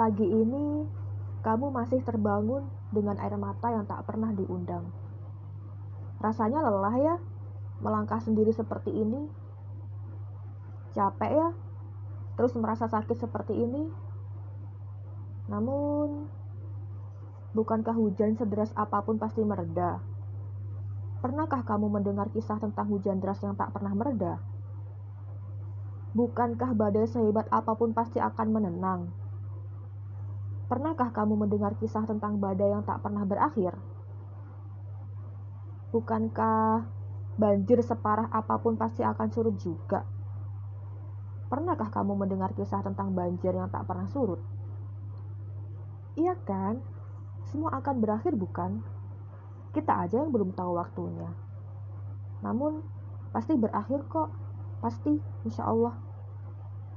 Pagi ini, kamu masih terbangun dengan air mata yang tak pernah diundang. Rasanya lelah ya, melangkah sendiri seperti ini. Capek ya, terus merasa sakit seperti ini. Namun, bukankah hujan sederas apa pun pasti mereda? Pernahkah kamu mendengar kisah tentang hujan deras yang tak pernah mereda? Bukankah badai sehebat apa pun pasti akan menenang? Pernahkah kamu mendengar kisah tentang badai yang tak pernah berakhir? Bukankah banjir separah apa pun pasti akan surut juga? Pernahkah kamu mendengar kisah tentang banjir yang tak pernah surut? Iya kan? Semua akan berakhir bukan? Kita aja yang belum tahu waktunya. Namun, pasti berakhir kok. Pasti, insya Allah.